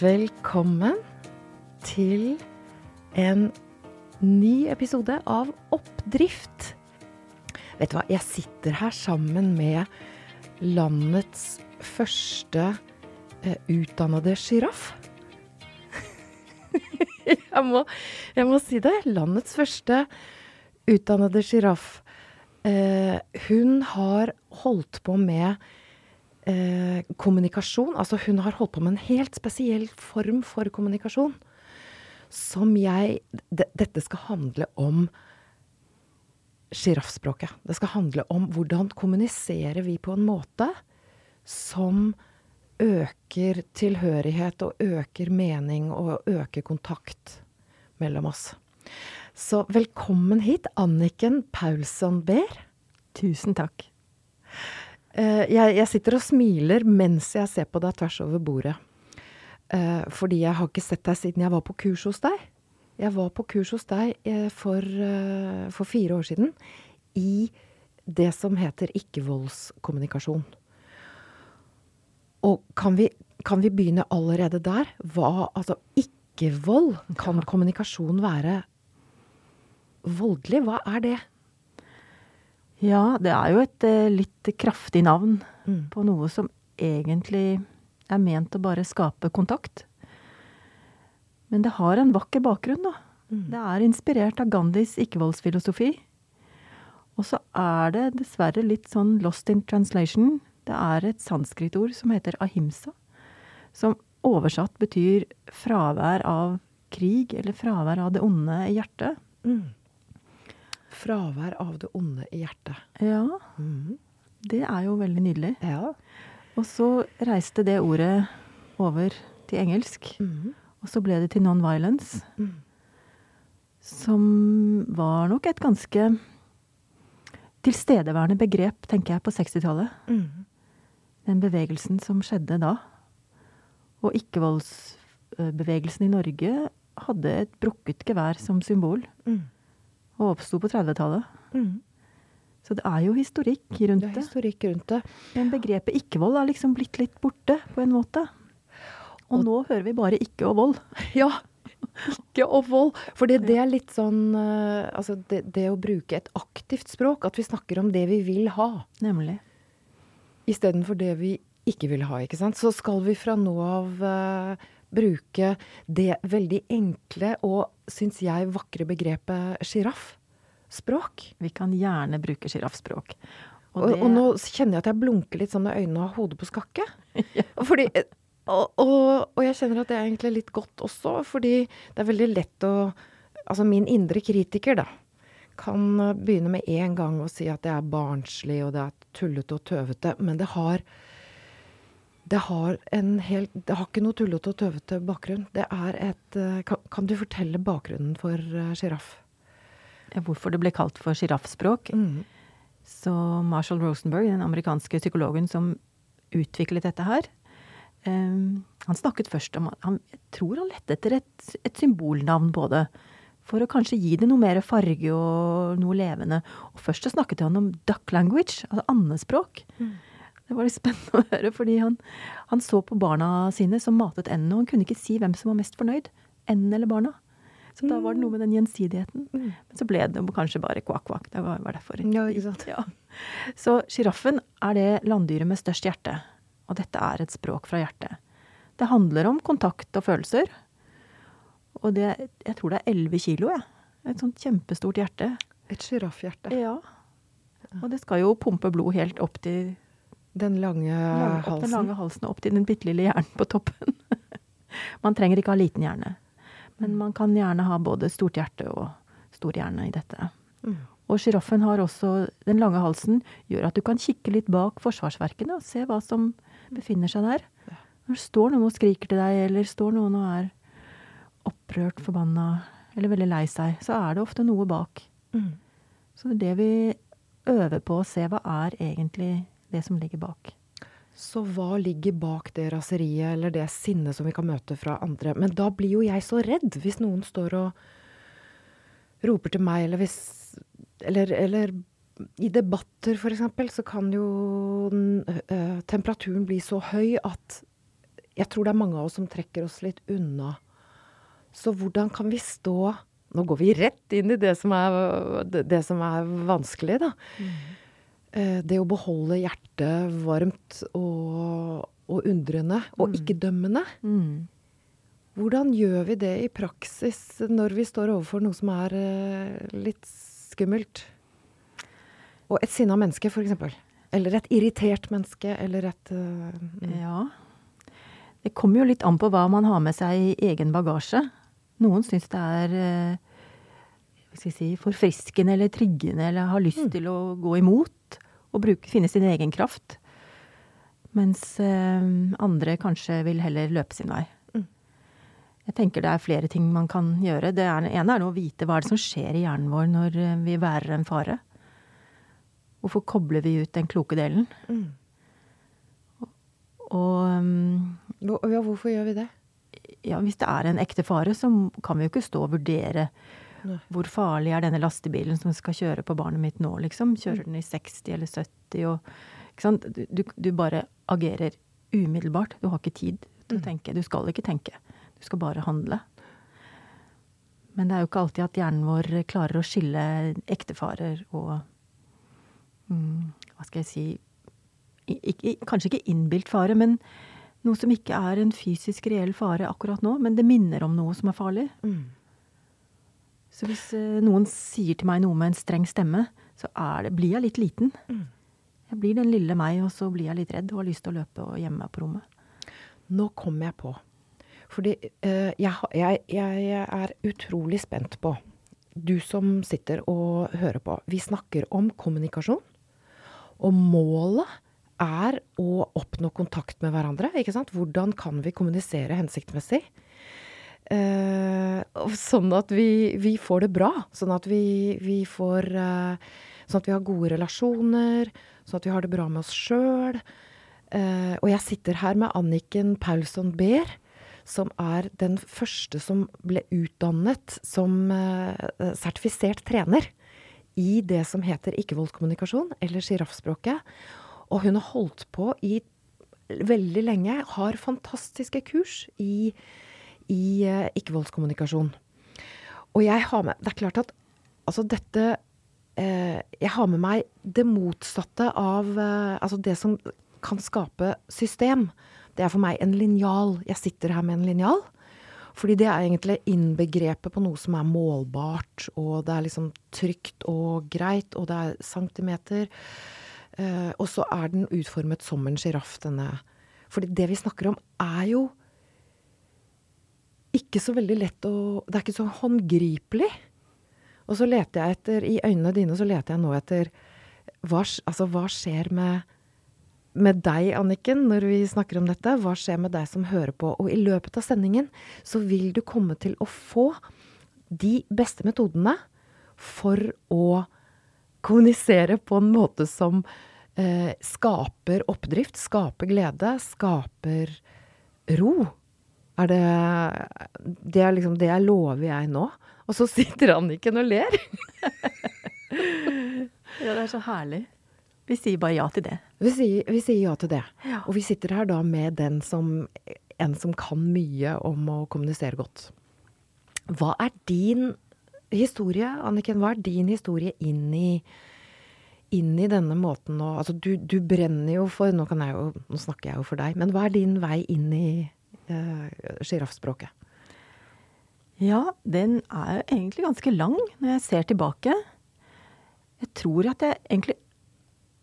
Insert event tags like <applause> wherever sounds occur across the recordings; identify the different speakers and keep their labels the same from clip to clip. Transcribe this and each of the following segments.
Speaker 1: Velkommen til en ny episode av Oppdrift. Vet du hva, jeg sitter her sammen med landets første eh, utdannede sjiraff. <laughs> jeg, må, jeg må si det. Landets første utdannede sjiraff. Eh, hun har holdt på med eh, kommunikasjon. Altså hun har holdt på med en helt spesiell form for kommunikasjon. Som jeg de, Dette skal handle om sjiraffspråket. Det skal handle om hvordan kommuniserer vi på en måte som øker tilhørighet og øker mening og øker kontakt mellom oss. Så velkommen hit, Anniken Paulsson Behr.
Speaker 2: Tusen takk.
Speaker 1: Uh, jeg, jeg, sitter og smiler mens jeg ser på deg tvers over bordet. Uh, fordi jeg har ikke sett deg siden jeg var på kurs hos deg. Jeg var på kurs hos deg uh, for, for, fire år siden i det som heter ikke-voldskommunikasjon. Og kan vi, kan vi, begynne allerede der? Hva, altså ikke-vold, kan kommunikasjon være voldelig? Hva er det?
Speaker 2: Ja, det er jo et eh, litt kraftig navn mm. på noe som egentlig er ment å bare skape kontakt. Men det har en vakker bakgrunn, da. Mm. Det er inspirert av Gandhis ikke-voldsfilosofi. Og så er det dessverre litt sånn lost in translation. Det er et sanskritord som heter ahimsa, som oversatt betyr fravær av krig, eller fravær av det onde i hjertet. Mm.
Speaker 1: Fravær av det onde i hjertet.
Speaker 2: Ja. Mm. Det er jo veldig nydelig.
Speaker 1: Ja.
Speaker 2: Og så reiste det ordet over til engelsk. Mm. Og så ble det til non-violence. Mm. Som var nok et ganske tilstedeværende begrep, tenker jeg, på 60-tallet. Mm. Den bevegelsen som skjedde da. Og ikke-voldsbevegelsen i Norge hadde et brukket gevær som symbol. Mm og oppsto på 30-tallet. Mm. Så det er jo historikk rundt det.
Speaker 1: Er historikk rundt det.
Speaker 2: Men begrepet ikke-vold er liksom blitt litt borte, på en måte. Og, og nå hører vi bare ikke og vold. <laughs>
Speaker 1: Ja. Ikke og vold. For det, er litt sånn uh, Altså det, det, å bruke et aktivt språk, at vi snakker om det vi vil ha.
Speaker 2: Nemlig.
Speaker 1: Istedenfor det vi ikke vil ha, ikke sant. Så skal vi fra nå av uh, bruke det veldig enkle og, syns jeg, vakre begrepet sjiraffspråk.
Speaker 2: Vi kan gjerne bruke sjiraffspråk.
Speaker 1: Og, og, og, nå kjenner jeg at jeg blunker litt sånn med øynene og har hodet på skakke. <laughs> ja. Fordi, og, og, jeg kjenner at det er egentlig litt godt også, fordi det er veldig lett å Altså min indre kritiker, da, kan begynne med en gang å si at det er barnslig og det er tullete og tøvete, men det har det har, en hel, det har ikke noe tullete og tøvete bakgrunn. Det er et eh, kan, kan du fortelle bakgrunnen for sjiraff?
Speaker 2: Uh, hvorfor det ble kalt for sjiraffspråk? Mm. Så Marshall Rosenberg, den amerikanske psykologen som utviklet dette her, um, han snakket først om han, Jeg tror han lette etter et, et, symbolnavn på det. For å kanskje gi det noe mer farge og noe levende. Og først så snakket han om duck language, altså andespråk. Mm. Det var litt spennende å høre, fordi han, han så på barna sine som matet endene, og han kunne ikke si hvem som var mest fornøyd. Endene eller barna. Så da var det noe med den gjensidigheten. Mm. Men så ble det kanskje bare kvakk-kvakk. Det var, var derfor.
Speaker 1: Ja, ikke sant.
Speaker 2: Ja. Så sjiraffen er det landdyret med størst hjerte. Og dette er et språk fra hjertet. Det handler om kontakt og følelser. Og det, jeg tror det er 11 kilo, jeg. Et sånt kjempestort hjerte.
Speaker 1: Et sjiraffhjerte.
Speaker 2: Ja. Og det skal jo pumpe blod helt opp til
Speaker 1: den lange opp halsen?
Speaker 2: Den lange halsen opp til den bitte lille hjernen på toppen. <laughs> man trenger ikke ha liten hjerne. Men man kan gjerne ha både stort hjerte og stor hjerne i dette. Mm. Og sjiraffen har også Den lange halsen gjør at du kan kikke litt bak forsvarsverkene og se hva som befinner seg der. Når det står noen og skriker til deg, eller står noen og er opprørt, forbanna eller veldig lei seg, så er det ofte noe bak. Mm. Så det det vi øver på å se hva er egentlig det som ligger bak.
Speaker 1: Så hva ligger bak det raseriet eller det sinnet som vi kan møte fra andre? Men da blir jo jeg så redd hvis noen står og roper til meg, eller hvis Eller, eller i debatter, f.eks., så kan jo uh, temperaturen bli så høy at jeg tror det er mange av oss som trekker oss litt unna. Så hvordan kan vi stå Nå går vi rett inn i det som er, det som er vanskelig, da. Mm. Det å beholde hjertet varmt og, og undrende, og mm. ikke dømmende. Mm. Hvordan gjør vi det i praksis når vi står overfor noe som er uh, litt skummelt? Og et sinna menneske, f.eks. Eller et irritert menneske, eller et uh,
Speaker 2: Ja. Det kommer jo litt an på hva man har med seg i egen bagasje. Noen syns det er si, forfriskende eller triggende eller har lyst mm. til å gå imot og bruke, finne sin egen kraft. Mens andre kanskje vil heller løpe sin vei. Jeg tenker det er flere ting man kan gjøre. Det er, ene er å vite hva er det som skjer i hjernen vår når eh, vi værer en fare. Hvorfor kobler vi ut den kloke delen? Mm.
Speaker 1: Og um, ja, Hvorfor gjør vi det?
Speaker 2: Ja, Hvis det er en ekte fare, så kan vi jo ikke stå og vurdere Nei. hvor farlig er denne lastebilen som skal kjøre på barnet mitt nå, liksom. Kjører den i 60 eller 70 og Ikke sant. Du, du bare agerer umiddelbart. Du har ikke tid til å mm. tenke. Du skal ikke tenke. Du skal bare handle. Men det er jo ikke alltid at hjernen vår klarer å skille ektefarer og mm, Hva skal jeg si ikke, Kanskje ikke innbilt fare, men noe som ikke er en fysisk reell fare akkurat nå, men det minner om noe som er farlig. Mm. Så hvis eh, noen sier til meg noe med en streng stemme, så det, blir jeg litt liten. Mm. Jeg blir den lille meg, og så blir jeg litt redd og har lyst til å løpe og gjemme meg på rommet.
Speaker 1: Nå kom jeg på fordi uh, jeg, jeg, jeg, er utrolig spent på Du som sitter og hører på. Vi snakker om kommunikasjon. Og målet er å oppnå kontakt med hverandre. ikke sant? Hvordan kan vi kommunisere hensiktsmessig? Uh, sånn at vi, vi, får det bra. Sånn at vi, vi får uh, Sånn at vi har gode relasjoner. Sånn at vi har det bra med oss sjøl. Uh, og jeg sitter her med Anniken Paulsson Behr, som er den første som ble utdannet som sertifisert trener i det som heter ikke-voldskommunikasjon, eller sjiraffspråket. Og hun har holdt på i veldig lenge, har fantastiske kurs i, i uh, ikke-voldskommunikasjon. Og jeg har med Det er klart at altså dette uh, Jeg har med meg det motsatte av Altså det som kan skape system. Det er for meg en linjal. Jeg sitter her med en linjal. Fordi det er egentlig innbegrepet på noe som er målbart, og det er liksom trygt og greit, og det er centimeter. Eh, og så er den utformet som en sjiraff, denne. Fordi det vi snakker om, er jo ikke så veldig lett å Det er ikke så håndgripelig. Og så leter jeg etter I øynene dine så leter jeg nå etter hva, altså, hva skjer med med deg, Anniken, når vi snakker om dette. Hva skjer med deg som hører på? Og i løpet av sendingen så vil du komme til å få de beste metodene for å kommunisere på en måte som eh, skaper oppdrift, skaper glede, skaper ro. Er det Det er liksom Det jeg lover jeg nå. Og så <laughs> sitter Anniken og ler.
Speaker 2: ja, det er så herlig. Vi sier bare ja til det.
Speaker 1: Vi sier, vi sier ja til det. Ja. Og vi sitter her da med den som en som kan mye om å kommunisere godt. Hva er din historie, Anniken? Hva er din historie inn i, inn i denne måten å Altså, du, du, brenner jo for nå, jo, nå, snakker jeg jo for deg, men hva er din vei inn i sjiraffspråket? Uh,
Speaker 2: ja, den er egentlig ganske lang når jeg ser tilbake. Jeg tror at jeg egentlig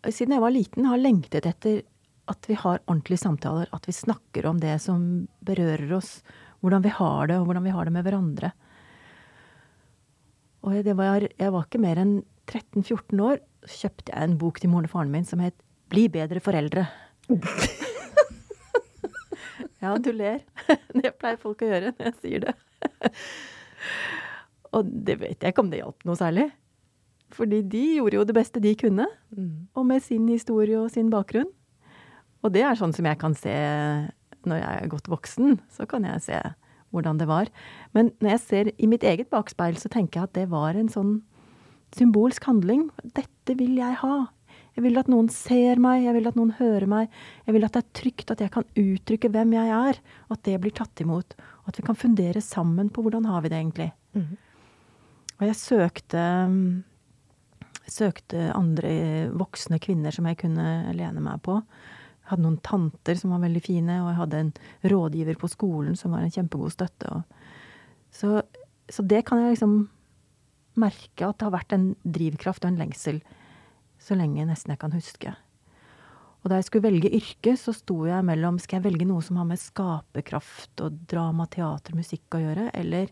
Speaker 2: siden jeg var liten, har lengtet etter at vi har ordentlige samtaler. At vi snakker om det som berører oss. Hvordan vi har det, og hvordan vi har det med hverandre. Og det var, jeg var ikke mer enn 13-14 år, så kjøpte jeg en bok til moren og faren min som het Bli bedre foreldre. <laughs> ja, du ler. <laughs> Det pleier folk å gjøre når jeg sier det. og det vet jeg ikke om det hjalp noe særlig. Fordi de gjorde jo det beste de kunne, mm. og med sin historie og sin bakgrunn. Og det er sånn som jeg kan se når jeg er godt voksen. Så kan jeg se hvordan det var. Men når jeg ser i mitt eget bakspeil, så tenker jeg at det var en sånn symbolsk handling. Dette vil jeg ha. Jeg vil at noen ser meg, jeg vil at noen hører meg. Jeg vil at det er trygt, at jeg kan uttrykke hvem jeg er, og at det blir tatt imot. Og at vi kan fundere sammen på hvordan har vi det egentlig.
Speaker 1: Mm.
Speaker 2: Og jeg søkte, søkte andre voksne kvinner som jeg kunne lene meg på. Jeg hadde noen tanter som var veldig fine, og jeg hadde en rådgiver på skolen som var en kjempegod støtte. Så, så det kan jeg liksom merke at det har vært en drivkraft og en lengsel så lenge nesten jeg kan huske. Og da jeg skulle velge yrke, så sto jeg mellom skal jeg velge noe som har med skaperkraft og drama, teater, musikk å gjøre, eller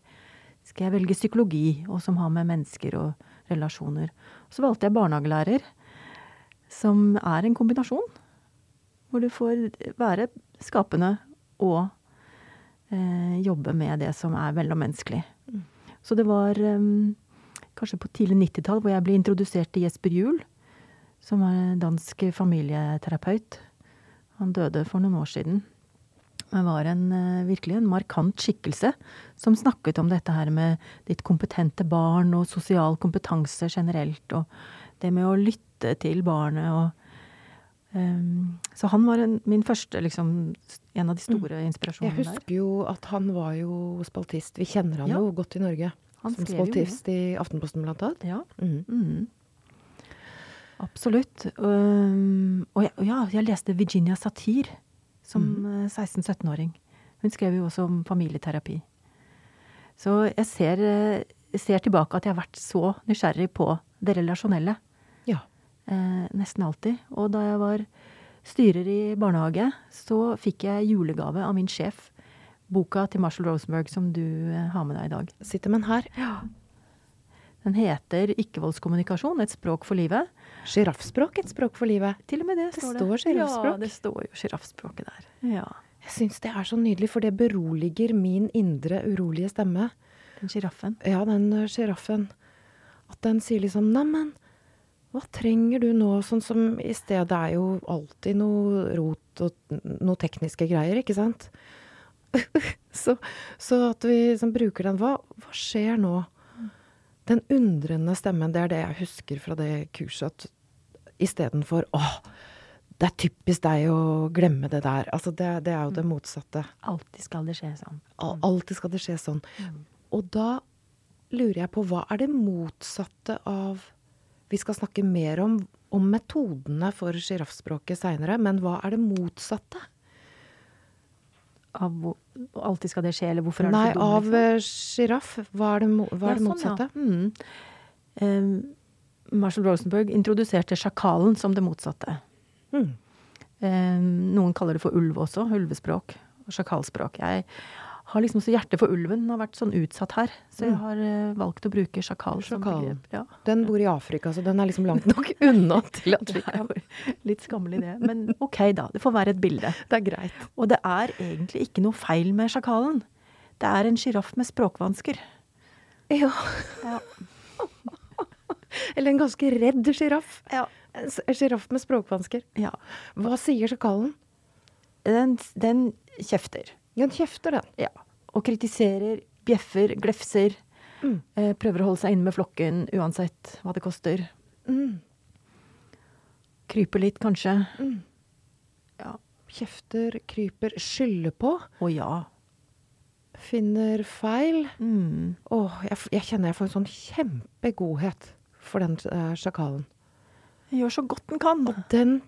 Speaker 2: skal jeg velge psykologi, og som har med mennesker og relasjoner. Så valgte jeg barnehagelærer, som er en kombinasjon. Hvor du får være skapende og eh, jobbe med det som er mellommenneskelig.
Speaker 1: Mm.
Speaker 2: Så det var eh, kanskje på tidlig 90-tall hvor jeg ble introdusert til Jesper Juel, som var en dansk familieterapeut. Han døde for noen år siden. Men var en, eh, virkelig en markant skikkelse som snakket om dette her med ditt kompetente barn og sosial kompetanse generelt, og det med å lytte til barnet og um, Så han var en, min første, liksom, en av de store inspirasjonene der.
Speaker 1: Jeg husker jo at han var jo spaltist. Vi kjenner han
Speaker 2: Ja.
Speaker 1: jo godt i Norge.
Speaker 2: Han
Speaker 1: som spaltist i Aftenposten, blant annet.
Speaker 2: Ja.
Speaker 1: Mm.
Speaker 2: Mhm. Absolutt. Um, og jeg, ja, jeg leste Virginia Satir som mm. 16-17-åring. Hun skrev jo også om familieterapi. Så jeg ser, eh, jeg ser tilbake at jeg har vært så nysgjerrig på det relasjonelle.
Speaker 1: Ja.
Speaker 2: Eh, nesten alltid. Og da jeg var styrer i barnehage, så fikk jeg julegave av min sjef. Boka til Marshall Rosenberg som du eh, har med deg i dag.
Speaker 1: Sitter med den her.
Speaker 2: Den heter Ikkevoldskommunikasjon, et språk for livet.
Speaker 1: Sjiraffspråk, et språk for livet.
Speaker 2: Til og med det
Speaker 1: Det
Speaker 2: står det.
Speaker 1: står sjiraffspråk.
Speaker 2: Ja, det står jo sjiraffspråket der. Ja.
Speaker 1: Jeg syns det er så nydelig, for det beroliger min indre urolige stemme.
Speaker 2: Den sjiraffen.
Speaker 1: Ja, den eh, sjiraffen. At den sier liksom Neimen, hva trenger du nå? Sånn som i stedet er jo alltid noe rot og noe tekniske greier, ikke sant? <laughs> så, så at vi liksom bruker den hva, hva skjer nå? Den undrende stemmen, det er det jeg husker fra det kurset. At istedenfor åh, det er typisk deg å glemme det der. Altså det, det er jo det motsatte.
Speaker 2: Alltid skal det skje sånn.
Speaker 1: Al- Alltid skal det skje sånn. Og da lurer jeg på hva er det motsatte av Vi skal snakke mer om, om metodene for sjiraffspråket seinere, men hva er det motsatte?
Speaker 2: Av hvor, alltid skal det skje, eller hvorfor er det
Speaker 1: Nei,
Speaker 2: så dum?
Speaker 1: av
Speaker 2: liksom?
Speaker 1: eh, sjiraff. Hva er det, hva er det
Speaker 2: Ja,
Speaker 1: motsatte?
Speaker 2: Sånn, ja. mm. um, Marshall Rosenberg introduserte sjakalen som det motsatte.
Speaker 1: Mm.
Speaker 2: Um, noen kaller det for ulv også. Ulvespråk sjakalspråk. Jeg har liksom så hjerte for ulven. Den har vært sånn utsatt her. Så jeg
Speaker 1: Mm.
Speaker 2: har uh, valgt å bruke sjakal som
Speaker 1: Sjakalen.
Speaker 2: begrep. Ja.
Speaker 1: Den bor i Afrika, så den er liksom langt <laughs> nok unna til at <laughs> vi kan
Speaker 2: litt skammelig det. Men ok, da. Det får være et bilde. <laughs>
Speaker 1: Det er greit.
Speaker 2: Og det er egentlig ikke noe feil med sjakalen. Det er en sjiraff med språkvansker.
Speaker 1: Ja.
Speaker 2: Ja.
Speaker 1: Eller en ganske redd sjiraff.
Speaker 2: Ja.
Speaker 1: En sjiraff med språkvansker.
Speaker 2: ja.
Speaker 1: Hva sier sjakalen?
Speaker 2: Den, den kjefter.
Speaker 1: Den kjefter, den.
Speaker 2: Ja. Og kritiserer, bjeffer, glefser.
Speaker 1: Mm.
Speaker 2: Eh, prøver å holde seg inne med flokken uansett hva det koster.
Speaker 1: Mm.
Speaker 2: Kryper litt, kanskje.
Speaker 1: Mm.
Speaker 2: Ja.
Speaker 1: Kjefter, kryper, skylder på.
Speaker 2: Å ja.
Speaker 1: Finner feil.
Speaker 2: Mm.
Speaker 1: Åh, jeg, jeg kjenner jeg får en sånn kjempegodhet for den eh, sjakalen.
Speaker 2: Den gjør så godt den kan.
Speaker 1: Og Den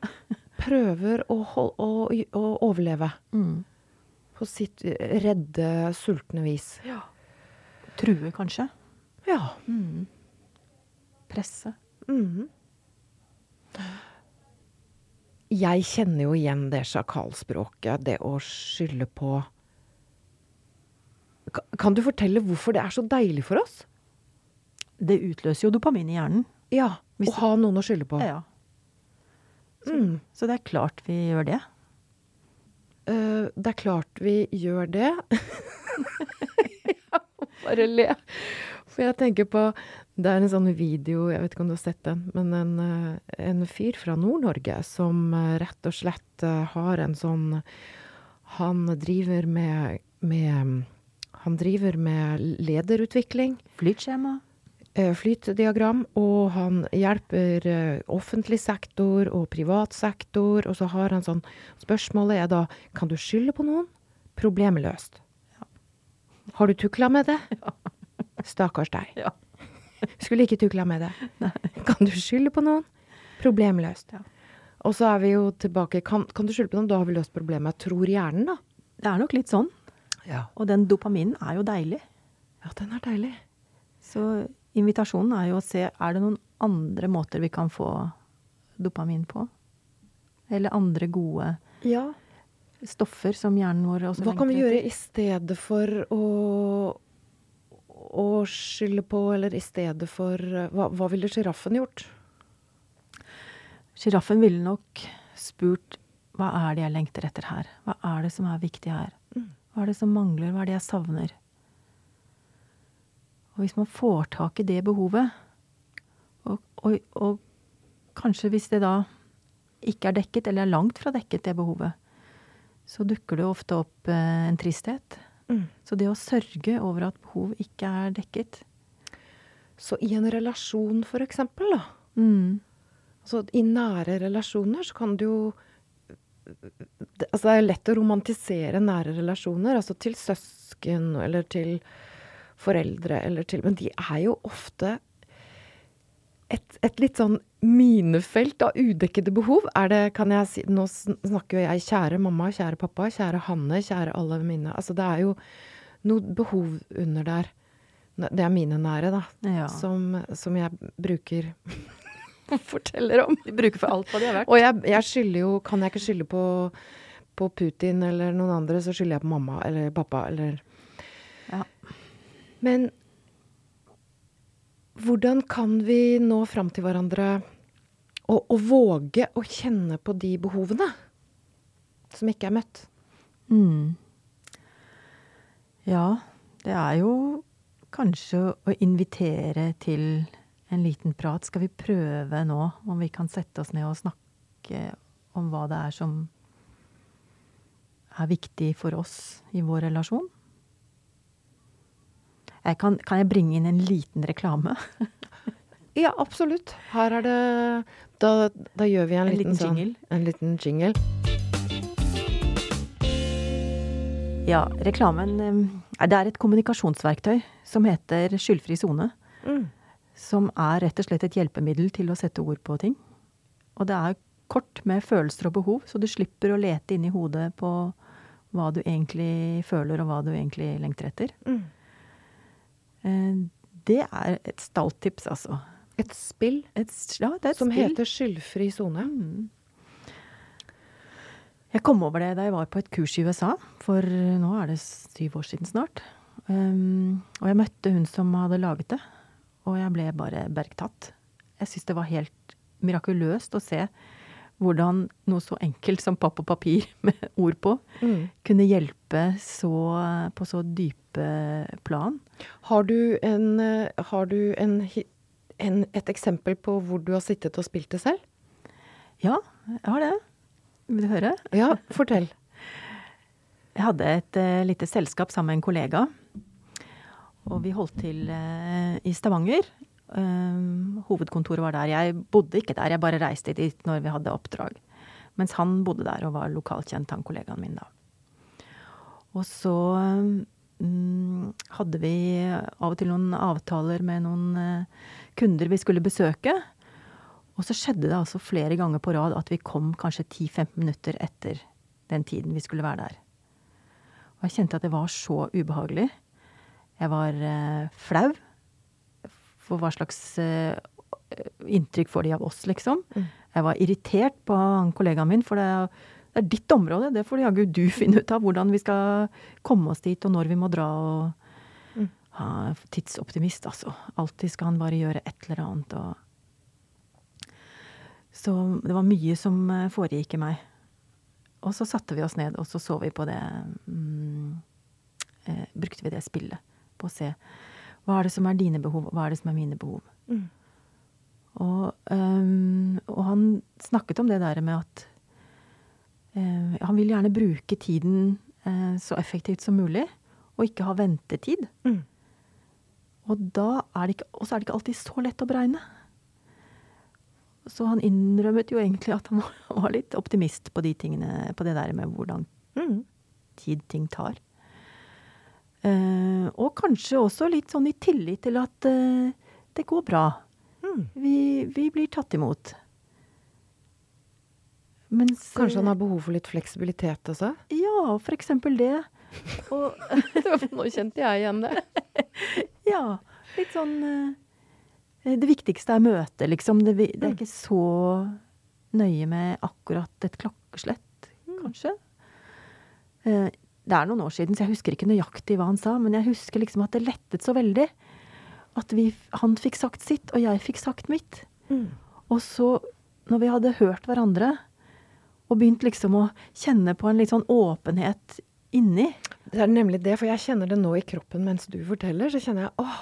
Speaker 1: prøver å, hol- å, å overleve
Speaker 2: Mm.
Speaker 1: På sitt redde, sultne vis.
Speaker 2: True, kanskje.
Speaker 1: Ja.
Speaker 2: Mm. Presse.
Speaker 1: Mm. Jeg kjenner jo igjen det sjakalspråket, det å skylde på Kan du fortelle hvorfor det er så deilig for oss?
Speaker 2: Det utløser jo dopamin i hjernen.
Speaker 1: Ja, Å ha noen å skylde på.
Speaker 2: Ja.
Speaker 1: Mm.
Speaker 2: Så det er klart vi gjør det.
Speaker 1: Eh, det er klart vi gjør det. <laughs> Bare le. For jeg tenker på Det er en sånn video, jeg vet ikke om du har sett den, men en, eh, en fyr fra Nord-Norge som eh, rett og slett har en sånn Han driver med, med Han driver med lederutvikling.
Speaker 2: Flytskjema.
Speaker 1: Eh, flytdiagram, og han hjelper eh, offentlig sektor og privat sektor, og så har han sånn Spørsmålet er da kan du skylde på noen? Problemet løst. Har du tukla med det? <laughs> Ja. Stakkars deg.
Speaker 2: Ja. <laughs>
Speaker 1: Skulle ikke tukla med det. <laughs> Nei. Kan du skylde på noen? Problem løst.
Speaker 2: Ja.
Speaker 1: Og så er vi jo tilbake kan, kan du skylde på noen? Da har vi løst problemet. Tror hjernen, da.
Speaker 2: Det er nok litt sånn.
Speaker 1: Ja.
Speaker 2: Og den dopaminen er jo deilig.
Speaker 1: Ja, den er deilig.
Speaker 2: Så invitasjonen er jo å se er det noen andre måter vi kan få dopamin på. Eller andre gode
Speaker 1: Ja.
Speaker 2: stoffer som hjernen vår også
Speaker 1: Hva kan vi gjøre i stedet for å, å skylde på, eller i stedet for Hva, hva ville sjiraffen gjort?
Speaker 2: Sjiraffen ville nok spurt hva er det jeg lengter etter her? Hva er det som er viktig her?
Speaker 1: Mm.
Speaker 2: Hva er det som mangler? Hva er det jeg savner? Og hvis man får tak i det behovet, og, og, og kanskje hvis det da ikke er dekket, eller er langt fra dekket, det behovet, så dukker det ofte opp eh, en tristhet.
Speaker 1: Mm.
Speaker 2: Så det å sørge over at behov ikke er dekket
Speaker 1: Så i en relasjon, for eksempel, da.
Speaker 2: mm.
Speaker 1: Så i nære relasjoner så kan du jo det, Altså det er lett å romantisere nære relasjoner, altså til søsken eller til foreldre eller til Men de er jo ofte et, et litt sånn minefelt av udekkede behov. Er det, kan jeg si Nå snakker jo jeg kjære mamma, kjære pappa, kjære Hanne, kjære alle mine Altså det er jo noe behov under der. Det er mine nære, da.
Speaker 2: Ja.
Speaker 1: Som, som jeg bruker <laughs> forteller om.
Speaker 2: De bruker for alt hva de har vært.
Speaker 1: Og jeg, jeg skylder jo Kan jeg ikke skylde på, på Putin eller noen andre, så skylder jeg på mamma eller pappa eller
Speaker 2: Ja.
Speaker 1: Men hvordan kan vi nå fram til hverandre og, og våge å kjenne på de behovene som ikke er møtt?
Speaker 2: Mm. Ja, det er jo kanskje å invitere til en liten prat. Skal vi prøve nå om vi kan sette oss ned og snakke om hva det er som er viktig for oss i vår relasjon? Jeg kan, kan jeg bringe inn en liten reklame? <laughs>
Speaker 1: Ja, absolutt. Her er det Da, da gjør vi en,
Speaker 2: En
Speaker 1: liten,
Speaker 2: liten
Speaker 1: sånn-
Speaker 2: jingle.
Speaker 1: En liten jingle.
Speaker 2: Ja, reklamen eh, Det er et kommunikasjonsverktøy som heter Skyldfri sone.
Speaker 1: Mm.
Speaker 2: som er rett og slett et hjelpemiddel til å sette ord på ting. Og det er kort med følelser og behov, så du slipper å lete inn i hodet på hva du egentlig føler, og hva du egentlig lengter etter.
Speaker 1: Mm.
Speaker 2: Eh, Det er et stalltips, altså.
Speaker 1: Et spill
Speaker 2: Et, ja, det et
Speaker 1: som
Speaker 2: spill.
Speaker 1: heter Skyldfri sone.
Speaker 2: Mm. Jeg kom over det da jeg var på et kurs i USA, for nå er det syv år siden snart. Um, og jeg møtte hun som hadde laget det, og jeg ble bare bergtatt. Jeg syns det var helt mirakuløst å se hvordan noe så enkelt som papp og papir <laughs> med ord på
Speaker 1: Mm.
Speaker 2: kunne hjelpe så, på så dype plan.
Speaker 1: Har du, en, eh, har du en, en, et eksempel på hvor du har sittet og spilt det selv?
Speaker 2: Ja, jeg har det. Vil du høre?
Speaker 1: Ja, fortell. <laughs>
Speaker 2: Jeg hadde et uh, lite selskap sammen med en kollega. Og vi holdt til uh, i Stavanger. Um, hovedkontoret var der. Jeg bodde ikke der, jeg bare reiste dit når vi hadde oppdrag. Mens han bodde der og var lokalt kjent, han kollegaen min da. Og så um, hadde vi av og til noen avtaler med noen uh, kunder vi skulle besøke. Og så skjedde det altså flere ganger på rad at vi kom kanskje 10-15 minutter etter den tiden vi skulle være der. Og jeg kjente at det var så ubehagelig. Jeg var uh, flau. For hva slags eh, inntrykk får de av oss, liksom?
Speaker 1: Mm.
Speaker 2: Jeg var irritert på han kollegaen min, for det er, det er ditt område. Det får jaggu du <laughs> finne ut av, hvordan vi skal komme oss dit, og når vi må dra. og
Speaker 1: Mm.
Speaker 2: ha, Tidsoptimist, altså. Alltid skal han bare gjøre et eller annet. og så det var mye som eh, foregikk i meg. Og så satte vi oss ned, og så så vi på det mm, eh, Brukte vi det spillet på å se hva er det som er dine behov, og hva er det som er mine behov.
Speaker 1: Mm.
Speaker 2: Og, um, og han snakket om det der med at uh, han vil gjerne bruke tiden uh, så effektivt som mulig, og ikke ha ventetid.
Speaker 1: Mm.
Speaker 2: Og så er er det ikke alltid så lett å beregne. Så han innrømmet jo egentlig at han var <laughs> litt optimist på de tingene, på det der med hvordan
Speaker 1: Mm.
Speaker 2: tid ting tar. Eh, og kanskje også litt sånn i tillit til at eh, det går bra.
Speaker 1: Mm.
Speaker 2: Vi, vi blir tatt imot. Mens
Speaker 1: Kanskje han har behov for litt fleksibilitet også?
Speaker 2: Ja, for eksempel det. Og <laughs>
Speaker 1: Nå kjente jeg igjen det. <laughs>
Speaker 2: ja, litt sånn eh, Det viktigste er møtet, liksom. Det, det er ikke så nøye med akkurat et klokkeslett, kanskje. Det er noen år siden, så jeg husker ikke nøyaktig hva han sa, men jeg husker liksom at det lettet så veldig. At vi, han fikk sagt sitt, og jeg fikk sagt mitt.
Speaker 1: Mm.
Speaker 2: Og så, når vi hadde hørt hverandre, og begynt liksom å kjenne på en litt sånn åpenhet inni
Speaker 1: Det er nemlig det, for jeg kjenner det nå i kroppen mens du forteller. Så kjenner jeg åh,